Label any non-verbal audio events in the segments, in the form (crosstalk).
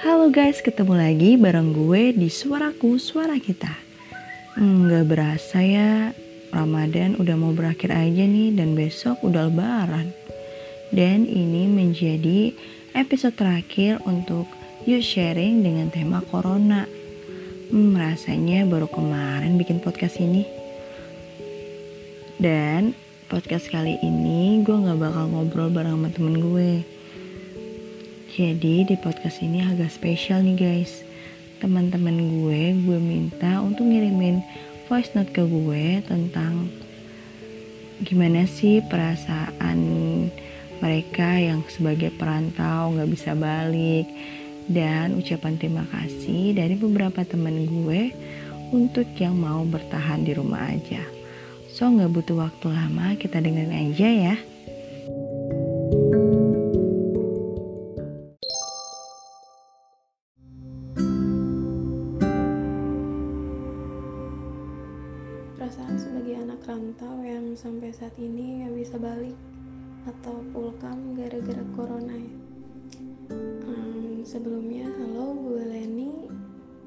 Halo guys, ketemu lagi bareng gue di Suaraku Suara Kita. Nggak berasa ya, Ramadan udah mau berakhir aja nih dan besok udah lebaran. Dan ini menjadi episode terakhir untuk You Sharing dengan tema Corona. Hmm, rasanya baru kemarin bikin podcast ini. Dan podcast kali ini gue gak bakal ngobrol bareng sama temen gue jadi di podcast ini agak spesial nih guys. Teman-teman gue, gue minta untuk ngirimin voice note ke gue tentang gimana sih perasaan mereka yang sebagai perantau gak bisa balik dan ucapan terima kasih dari beberapa teman gue untuk yang mau bertahan di rumah aja. So gak butuh waktu lama, kita dengerin aja ya. Sampai saat ini nggak bisa balik atau pulkam gara-gara corona ya. Um, sebelumnya, halo gue Leni,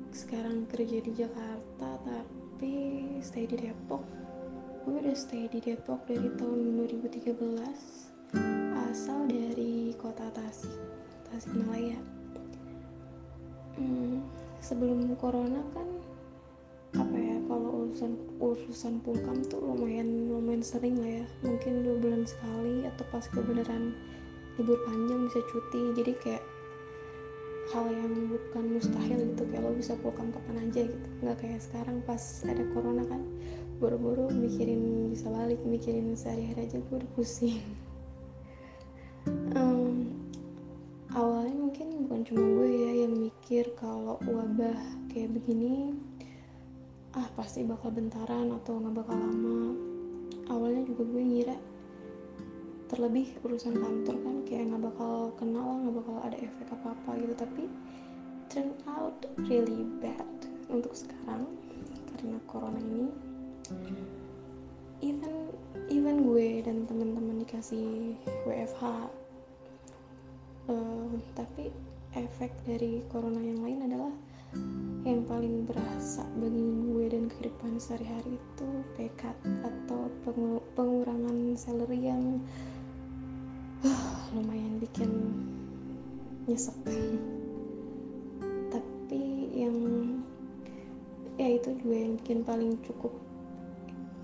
sekarang kerja di Jakarta tapi stay di Depok. Gue udah stay di Depok dari tahun 2013, asal dari kota Tasik, Tasikmalaya. Hmm, sebelum corona kan apa ya kalau urusan urusan pulkam tuh lumayan lumayan sering lah ya. Mungkin dua bulan sekali atau pas kebenaran libur panjang bisa cuti. Jadi kayak hal yang bukan mustahil gitu. Kayak lo bisa pulkam kapan aja gitu. Nggak kayak sekarang pas ada corona kan. Buru-buru mikirin bisa balik mikirin sehari-hari aja gue udah pusing. Um, awalnya mungkin bukan cuma gue ya yang mikir kalau wabah kayak begini ah pasti bakal bentaran atau nggak bakal lama. Awalnya juga gue ngira terlebih urusan kantor kan kayak nggak bakal kenal nggak bakal ada efek apa apa gitu. Tapi turn out really bad untuk sekarang karena corona ini. Even even gue dan teman-teman dikasih WFH uh, tapi efek dari corona yang lain adalah yang paling berasa bagi gue dan kehidupan sehari-hari itu pekat atau pengurangan salary yang uh, (sighs) lumayan bikin nyesek. (laughs) Tapi yang ya itu juga yang bikin paling cukup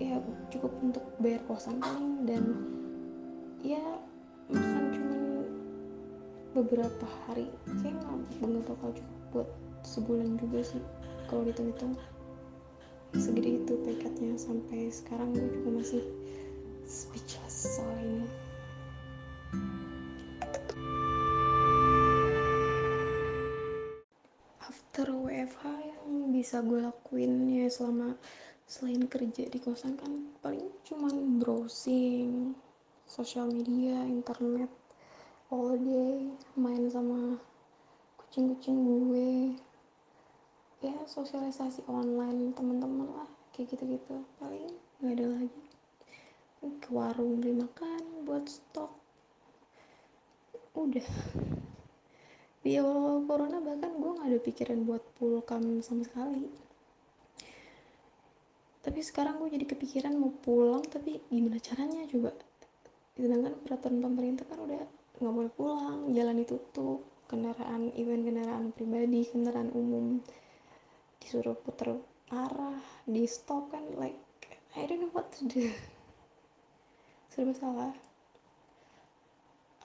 ya cukup untuk bayar kosan paling dan ya makan cuman beberapa hari. Kayak nggak bakal cukup buat sebulan juga sih. Kalau dihitung-hitung segede itu pekatnya sampai sekarang gue juga masih speechless soal ini. After WFH yang bisa gue lakuin ya selama selain kerja di kosan kan paling cuman browsing sosial media internet all day main sama kucing-kucing gue ya sosialisasi online teman-teman lah kayak gitu-gitu. Paling nggak ada lagi. Ke warung beli makan buat stok. Udah. Di awal corona bahkan gue nggak ada pikiran buat pulkam sama sekali. Tapi sekarang gue jadi kepikiran mau pulang tapi gimana caranya coba? Sedangkan peraturan pemerintah kan udah nggak boleh pulang jalan ditutup kendaraan event kendaraan pribadi kendaraan umum disuruh puter arah di stop kan like I don't know what to do. (laughs) Serba salah.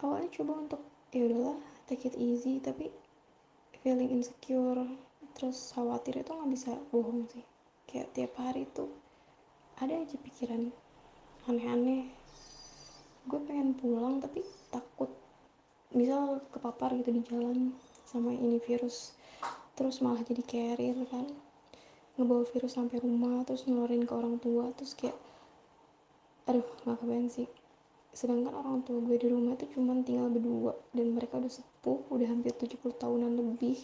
Awalnya coba untuk ya udahlah take it easy tapi feeling insecure terus khawatir itu nggak bisa bohong sih. Kayak tiap hari tuh ada aja pikiran aneh-aneh. Gue pengen pulang tapi takut misal kepapar gitu di jalan sama ini virus terus malah jadi carrier kan. Ngebawa virus sampai rumah terus ngeluarin ke orang tua terus kayak aduh nggak kebayang sih. Sedangkan orang tua gue di rumah itu cuma tinggal berdua dan mereka udah sepuh udah hampir 70 tahunan lebih.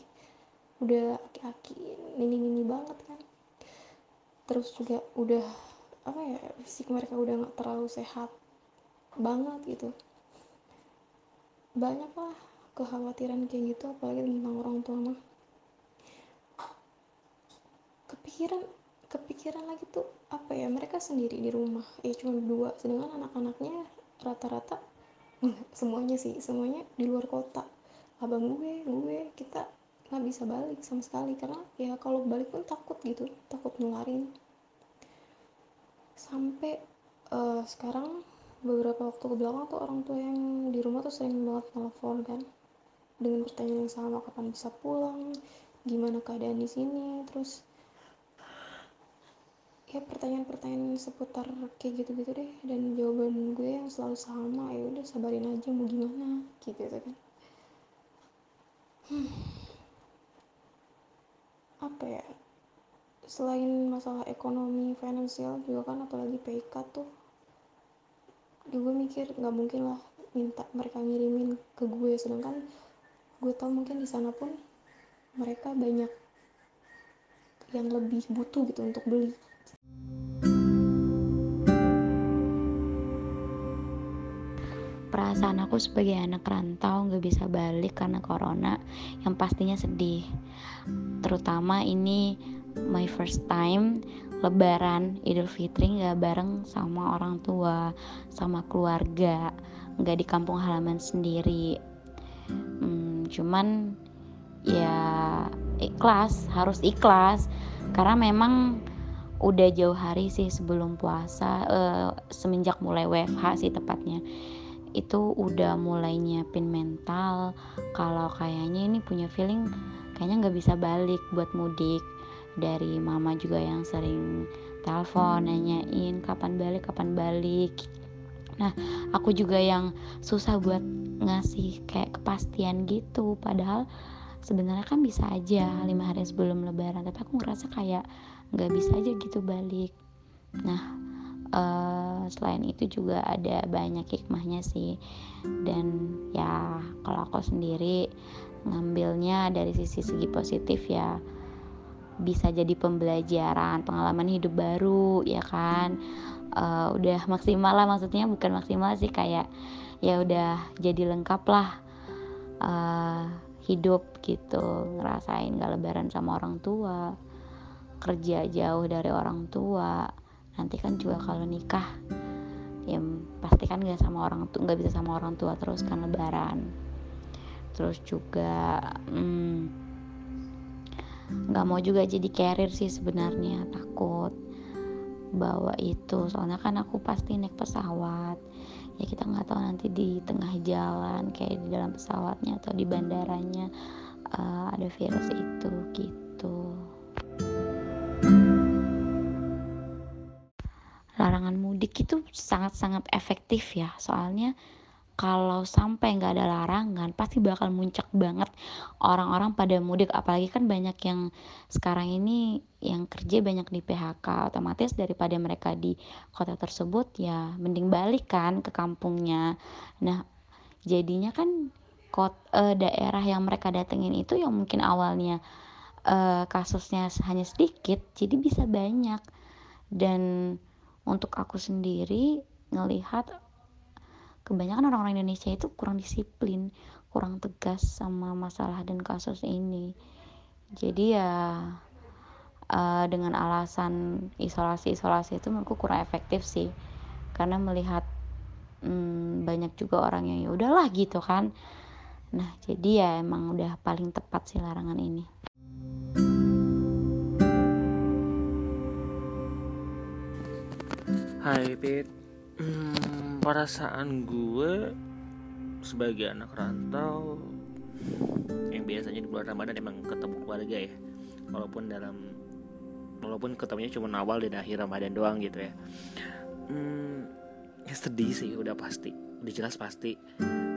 Udah aki-aki nini-nini banget kan. Terus juga udah apa ya fisik mereka udah nggak terlalu sehat banget gitu. Banyak lah kekhawatiran kayak gitu apalagi tentang orang tua mah kepikiran kepikiran lagi tuh apa ya mereka sendiri di rumah. Ya cuma berdua. Sedangkan anak-anaknya rata-rata (laughs) semuanya sih semuanya di luar kota. Abang gue gue kita nggak bisa balik sama sekali. Karena ya kalau balik pun takut gitu takut nularin. Sampai uh, sekarang beberapa waktu ke belakang tuh orang tua yang di rumah tuh sering banget telepon kan. Dengan pertanyaan yang sama kapan bisa pulang gimana keadaan di sini terus ya pertanyaan-pertanyaan seputar kayak gitu-gitu deh. Dan jawaban gue yang selalu sama ya udah sabarin aja mau gimana gitu, gitu kan. Hmm. apa ya? Selain masalah ekonomi finansial juga kan apalagi PK tuh. Gue mikir nggak mungkin lah minta mereka ngirimin ke gue. Sedangkan gue tau mungkin di sana pun mereka banyak yang lebih butuh gitu untuk beli perasaan aku sebagai anak rantau nggak bisa balik karena corona yang pastinya sedih. Terutama ini my first time lebaran idul fitri nggak bareng sama orang tua sama keluarga nggak di kampung halaman sendiri. Hmm, cuman ya ikhlas harus ikhlas. Karena memang udah jauh hari sih sebelum puasa uh, semenjak mulai WFH sih tepatnya itu udah mulai nyiapin mental. Kalau kayaknya ini punya feeling kayaknya nggak bisa balik buat mudik. Dari mama juga yang sering telepon nanyain kapan balik kapan balik? Nah aku juga yang susah buat ngasih kayak kepastian gitu. Padahal sebenarnya kan bisa aja lima hari sebelum lebaran tapi aku ngerasa kayak nggak bisa aja gitu balik. Nah uh, selain itu juga ada banyak hikmahnya sih. Dan ya kalau aku sendiri ngambilnya dari sisi segi positif ya bisa jadi pembelajaran pengalaman hidup baru ya kan? Uh, udah maksimal lah maksudnya bukan maksimal sih kayak ya udah jadi lengkap lah uh, hidup gitu. Ngerasain gak lebaran sama orang tua kerja jauh dari orang tua nanti kan juga kalau nikah ya pasti kan nggak sama orang tua nggak bisa sama orang tua terus kan lebaran. Terus juga hmm, nggak hmm, mau juga jadi carrier sih sebenarnya takut bawa itu. Soalnya kan aku pasti naik pesawat. Ya kita nggak tahu nanti di tengah jalan kayak di dalam pesawatnya atau di bandaranya uh, ada virus itu gitu larangan mudik itu sangat-sangat efektif ya. Soalnya kalau sampai nggak ada larangan pasti bakal muncak banget orang-orang pada mudik. Apalagi kan banyak yang sekarang ini yang kerja banyak di PHK otomatis daripada mereka di kota tersebut ya mending balik kan ke kampungnya. Nah jadinya kan kot uh, daerah yang mereka datengin itu yang mungkin awalnya uh, kasusnya hanya sedikit jadi bisa banyak. Dan untuk aku sendiri ngelihat kebanyakan orang-orang Indonesia itu kurang disiplin kurang tegas sama masalah dan kasus ini. Jadi ya uh, dengan alasan isolasi-isolasi itu menurutku kurang efektif sih. Karena melihat hmm, banyak juga orang yang ya udahlah gitu kan. Nah jadi ya emang udah paling tepat sih larangan ini Hai Pit. Hmm, Perasaan gue Sebagai anak rantau Yang biasanya di bulan Ramadan emang ketemu keluarga ya. Walaupun dalam Walaupun ketemunya cuma awal dan akhir Ramadan doang gitu ya. Hmm, Ya sedih sih udah pasti. Udah jelas pasti.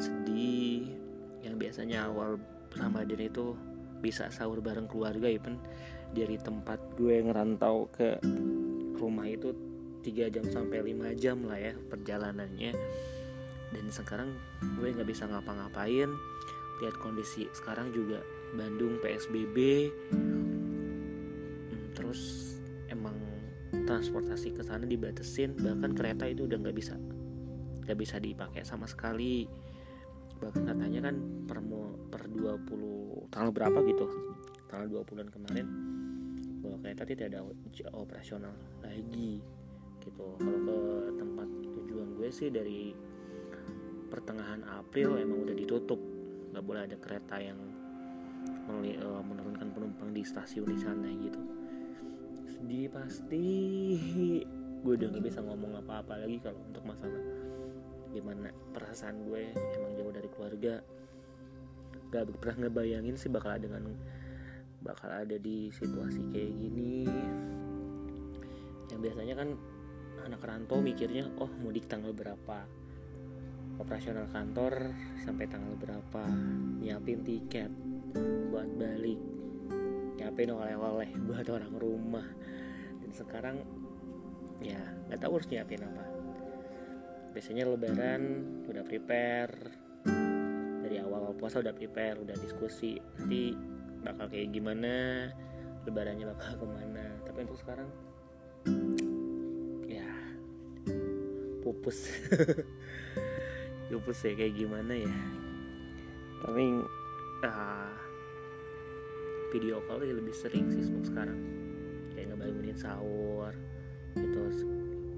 Sedih. Yang biasanya awal Ramadan itu Bisa sahur bareng keluarga pen Dari tempat gue ngerantau ke rumah itu 3 jam sampai 5 jam lah ya perjalanannya. Dan sekarang gue nggak bisa ngapa-ngapain. Lihat kondisi sekarang juga Bandung PSBB hmm, terus emang transportasi ke sana dibatesin bahkan kereta itu udah nggak bisa nggak bisa dipakai sama sekali. Bahkan katanya kan per, per 20 tanggal berapa gitu? Tanggal 20 kemarin bahwa kereta tidak ada operasional lagi gitu. Kalau ke tempat tujuan gue sih dari pertengahan April emang udah ditutup. Nggak boleh ada kereta yang eh, menurunkan penumpang di stasiun di sana gitu. Sedih pasti. Gue udah gak bisa ngomong apa-apa lagi kalau untuk masalah gimana perasaan gue emang jauh dari keluarga. Gak pernah ngebayangin sih bakal dengan bakal ada di situasi kayak gini. Yang biasanya kan anak rantau mikirnya oh mudik tanggal berapa? Operasional kantor sampai tanggal berapa? Nyiapin tiket buat balik. Nyiapin oleh-oleh buat orang rumah. Dan sekarang ya nggak tahu harus nyiapin apa. Biasanya lebaran udah prepare. Dari awal puasa udah prepare udah diskusi. Nanti bakal kayak gimana? Lebarannya bakal ke mana? Tapi untuk sekarang pupus. (laughs) Pupus ya kayak gimana ya? Tapi uh, video call lebih sering sih sekarang. Kayak ngebangunin sahur gitu.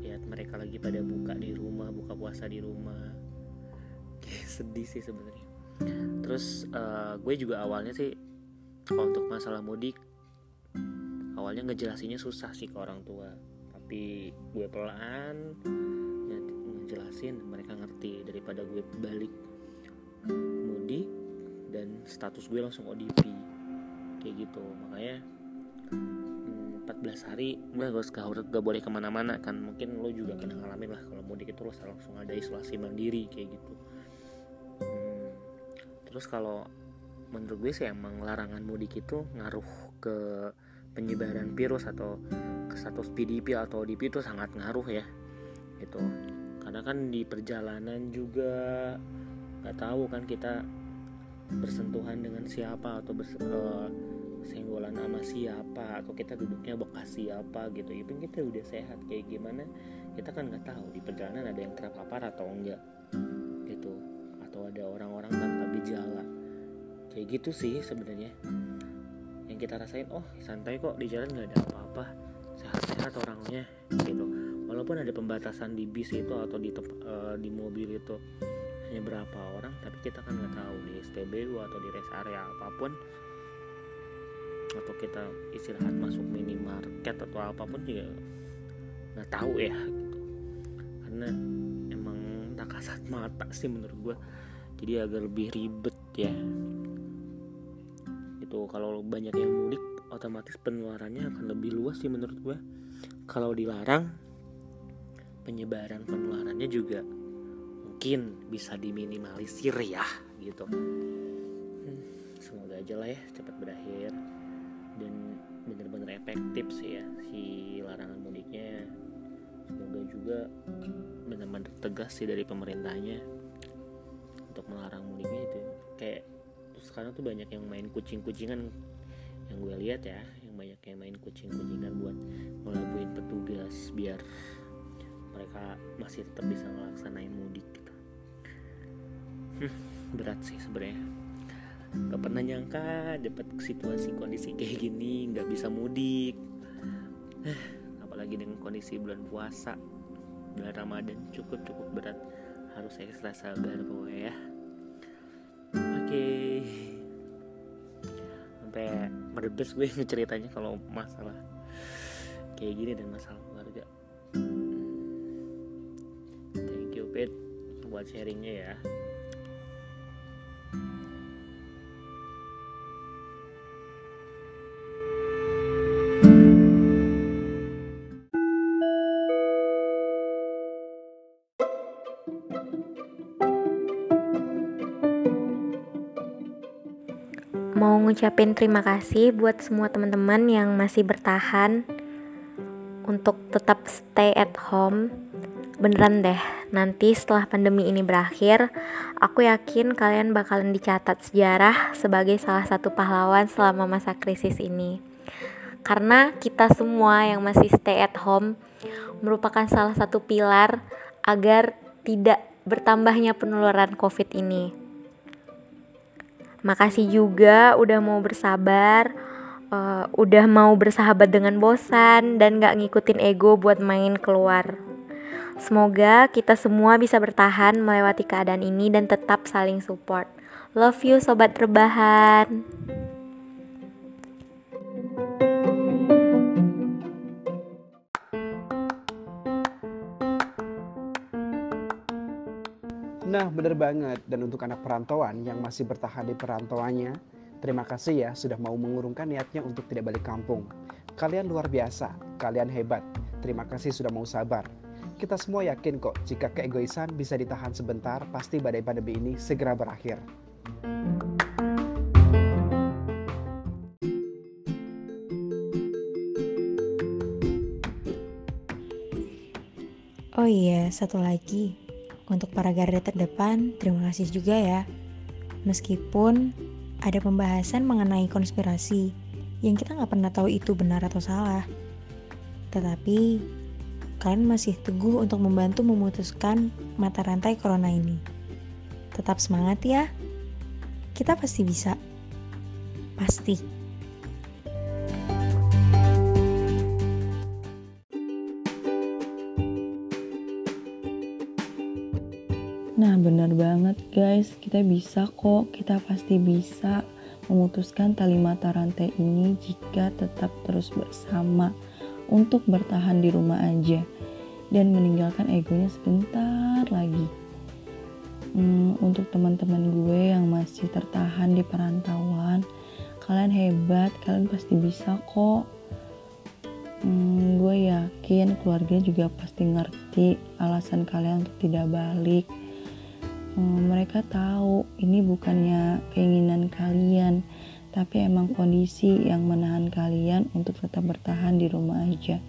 Lihat mereka lagi pada buka di rumah buka puasa di rumah. Kayak (laughs) sedih sih sebenarnya. Terus uh, gue juga awalnya sih kalau untuk masalah mudik awalnya ngejelasinnya susah sih ke orang tua. Tapi gue pelan ngejelasin mereka ngerti daripada gue balik mudik dan status gue langsung ODP kayak gitu makanya 14 hmm, hari gue gak, gak, gak boleh ke mana-mana kan. Mungkin lo juga pernah ngalamin lah kalau mudik itu lo langsung ada isolasi mandiri kayak gitu. Hmm, terus kalau menurut gue sih emang larangan mudik itu ngaruh ke penyebaran virus atau ke status PDP atau ODP itu sangat ngaruh ya gitu karena kan di perjalanan juga nggak tahu kan kita bersentuhan dengan siapa atau bers uh, senggolan sama siapa atau kita duduknya bekas siapa gitu. Even kita udah sehat kayak gimana kita kan nggak tahu di perjalanan ada yang terpapar atau enggak gitu. Atau ada orang-orang tanpa gejala. Kayak gitu sih sebenarnya. Yang kita rasain oh santai kok di jalan nggak ada apa-apa. Sehat-sehat orangnya gitu walaupun ada pembatasan di bis itu atau di uh, di mobil itu hanya berapa orang tapi kita kan nggak tahu di SPBU atau di rest area apa pun. Atau kita istirahat masuk minimarket atau apa pun juga nggak tahu ya gitu. Karena emang tak kasat mata sih menurut gue jadi agak lebih ribet ya. Gitu kalau banyak yang mudik otomatis penularannya akan lebih luas sih menurut gue kalau dilarang penyebaran penularannya juga mungkin bisa diminimalisir ya gitu. Hmm, semoga aja lah ya cepat berakhir. Dan bener-bener efektif sih ya si larangan mudiknya. Semoga juga benar-benar tegas sih dari pemerintahnya untuk melarang mudiknya itu. Kayak sekarang tuh banyak yang main kucing-kucingan. Yang gue lihat ya yang banyak yang main kucing-kucingan buat ngelabuin petugas biar mereka masih tetap bisa ngelaksanain mudik gitu. Hmm, berat sih sebenarnya. Gak pernah nyangka dapat situasi kondisi kayak gini nggak bisa mudik. Apalagi dengan kondisi bulan puasa bulan ramadan cukup cukup berat. Harus ekstra sabar pokoknya ya. Oke. Okay sampai merebes gue (laughs) ceritanya kalau masalah kayak gini dan masalah keluarga buat sharingnya ya mau ngucapin terima kasih buat semua teman-teman yang masih bertahan untuk tetap stay at home. Beneran deh, nanti setelah pandemi ini berakhir, aku yakin kalian bakalan dicatat sejarah sebagai salah satu pahlawan selama masa krisis ini. Karena kita semua yang masih stay at home merupakan salah satu pilar agar tidak bertambahnya penularan COVID ini. Makasih juga udah mau bersabar, uh, udah mau bersahabat dengan bosan dan gak ngikutin ego buat main keluar. Semoga kita semua bisa bertahan melewati keadaan ini dan tetap saling support. Love you sobat rebahan. Nah, bener banget. Dan untuk anak perantauan yang masih bertahan di perantauannya, terima kasih ya sudah mau mengurungkan niatnya untuk tidak balik kampung. Kalian luar biasa, kalian hebat. Terima kasih sudah mau sabar. Kita semua yakin kok jika keegoisan bisa ditahan sebentar, pasti badai pandemi ini segera berakhir. Oh iya, satu lagi. Untuk para garda terdepan, terima kasih juga ya. Meskipun ada pembahasan mengenai konspirasi yang kita nggak pernah tahu itu benar atau salah. Tetapi kalian masih teguh untuk membantu memutuskan mata rantai corona ini. Tetap semangat ya. Kita pasti bisa. Pasti. Nah, benar banget guys, kita bisa kok, kita pasti bisa memutuskan tali mata rantai ini jika tetap terus bersama untuk bertahan di rumah aja dan meninggalkan egonya sebentar lagi. Hmm, untuk teman-teman gue yang masih tertahan di perantauan, kalian hebat, kalian pasti bisa kok. Hmm, gue yakin keluarga juga pasti ngerti alasan kalian untuk tidak balik hmm, mereka tahu ini bukannya keinginan kalian tapi emang kondisi yang menahan kalian untuk tetap bertahan di rumah aja.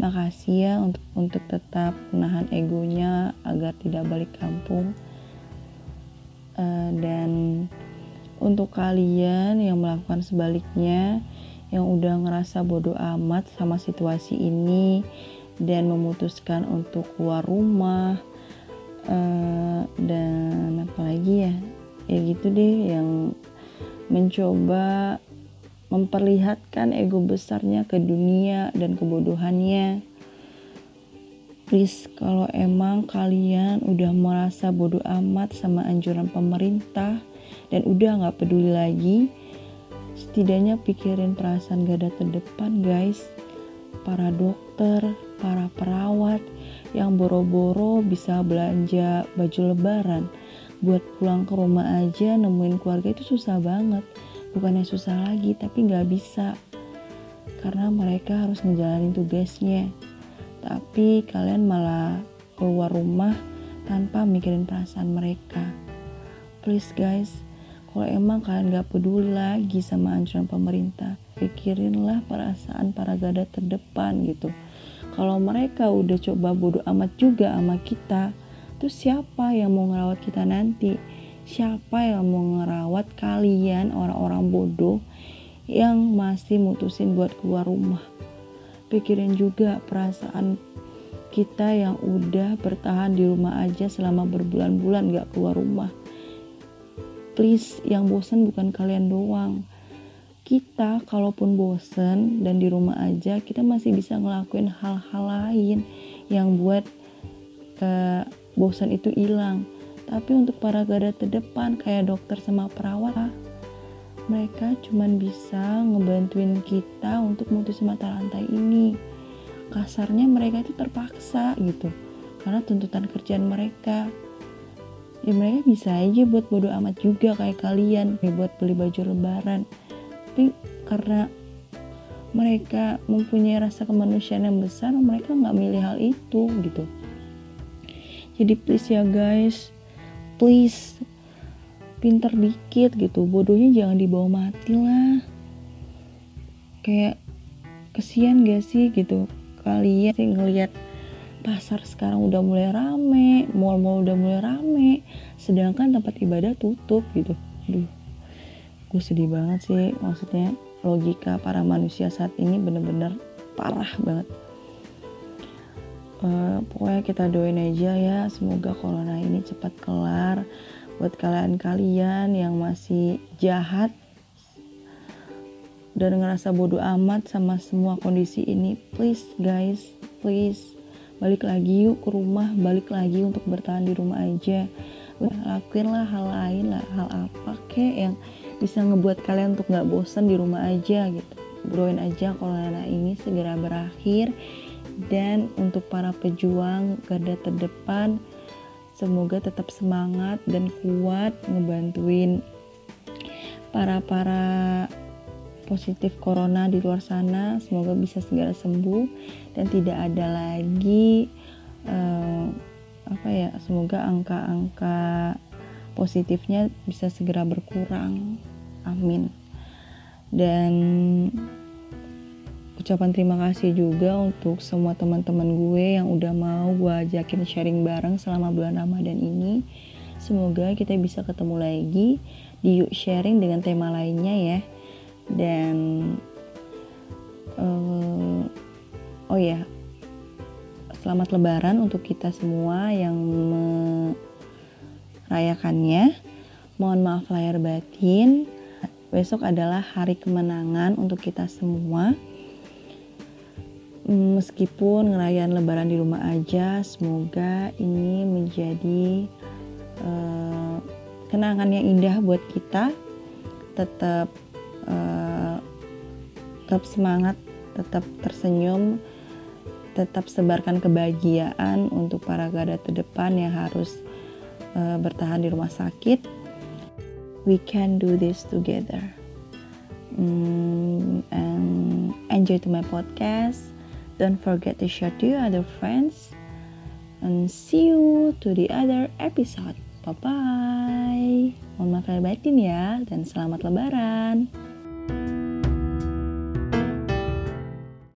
Makasih ya untuk untuk tetap menahan egonya agar tidak balik kampung. Uh, dan untuk kalian yang melakukan sebaliknya yang udah ngerasa bodoh amat sama situasi ini dan memutuskan untuk keluar rumah uh, dan apalagi ya? Ya gitu deh yang mencoba memperlihatkan ego besarnya ke dunia dan kebodohannya. Please kalau emang kalian udah merasa bodoh amat sama anjuran pemerintah dan udah nggak peduli lagi setidaknya pikirin perasaan gada terdepan guys. Para dokter para perawat yang boro-boro bisa belanja baju lebaran buat pulang ke rumah aja nemuin keluarga itu susah banget. Bukannya susah lagi tapi nggak bisa. Karena mereka harus menjalani tugasnya. Tapi kalian malah keluar rumah tanpa mikirin perasaan mereka. Please guys kalau emang kalian gak peduli lagi sama anjuran pemerintah pikirinlah perasaan para gada terdepan gitu. Kalau mereka udah coba bodoh amat juga sama kita terus siapa yang mau ngerawat kita nanti? Siapa yang mau ngerawat kalian orang-orang bodoh yang masih mutusin buat keluar rumah? Pikirin juga perasaan kita yang udah bertahan di rumah aja selama berbulan-bulan gak keluar rumah. Please yang bosan bukan kalian doang. Kita kalaupun bosen dan di rumah aja kita masih bisa ngelakuin hal-hal lain yang buat uh, bosan itu hilang. Tapi untuk para garda terdepan kayak dokter sama perawat mereka cuman bisa ngebantuin kita untuk mutusin mata rantai ini. Kasarnya mereka itu terpaksa gitu karena tuntutan kerjaan mereka. Ya mereka bisa aja buat bodo amat juga kayak kalian ya buat beli baju lebaran. Tapi karena mereka mempunyai rasa kemanusiaan yang besar mereka nggak milih hal itu gitu jadi please ya guys. Please pinter dikit gitu. Bodohnya jangan dibawa mati lah. Kayak kesian gak sih gitu? Kalian sih ngelihat pasar sekarang udah mulai rame mall-mall udah mulai rame sedangkan tempat ibadah tutup gitu. Aduh gue sedih banget sih. Maksudnya logika para manusia saat ini bener-bener parah banget uh, pokoknya kita doain aja ya semoga corona ini cepat kelar buat kalian-kalian yang masih jahat dan ngerasa bodoh amat sama semua kondisi ini. Please guys please. Balik lagi yuk ke rumah balik lagi untuk bertahan di rumah aja. Lakuinlah hal lain lah hal apa kek yang bisa ngebuat kalian untuk nggak bosan di rumah aja gitu. Broin aja corona ini segera berakhir dan untuk para pejuang garda terdepan semoga tetap semangat dan kuat ngebantuin para-para positif corona di luar sana. Semoga bisa segera sembuh dan tidak ada lagi uh, apa ya semoga angka-angka positifnya bisa segera berkurang. Amin. Dan ucapan terima kasih juga untuk semua teman-teman gue yang udah mau gue ajakin sharing bareng selama bulan Ramadan ini. Semoga kita bisa ketemu lagi di Yuk Sharing dengan tema lainnya ya. Dan uh, oh ya, selamat Lebaran untuk kita semua yang merayakannya. Mohon maaf lahir batin. Besok adalah hari kemenangan untuk kita semua meskipun ngerayain lebaran di rumah aja semoga ini menjadi uh, kenangan yang indah buat kita. Tetap uh, tetap semangat tetap tersenyum tetap sebarkan kebahagiaan untuk para garda terdepan yang harus uh, bertahan di rumah sakit. We can do this together. Um, and enjoy to my podcast Don't forget to share to your other friends. And see you to the other episode. Bye-bye. Mohon maaf lahir batin ya, dan selamat lebaran.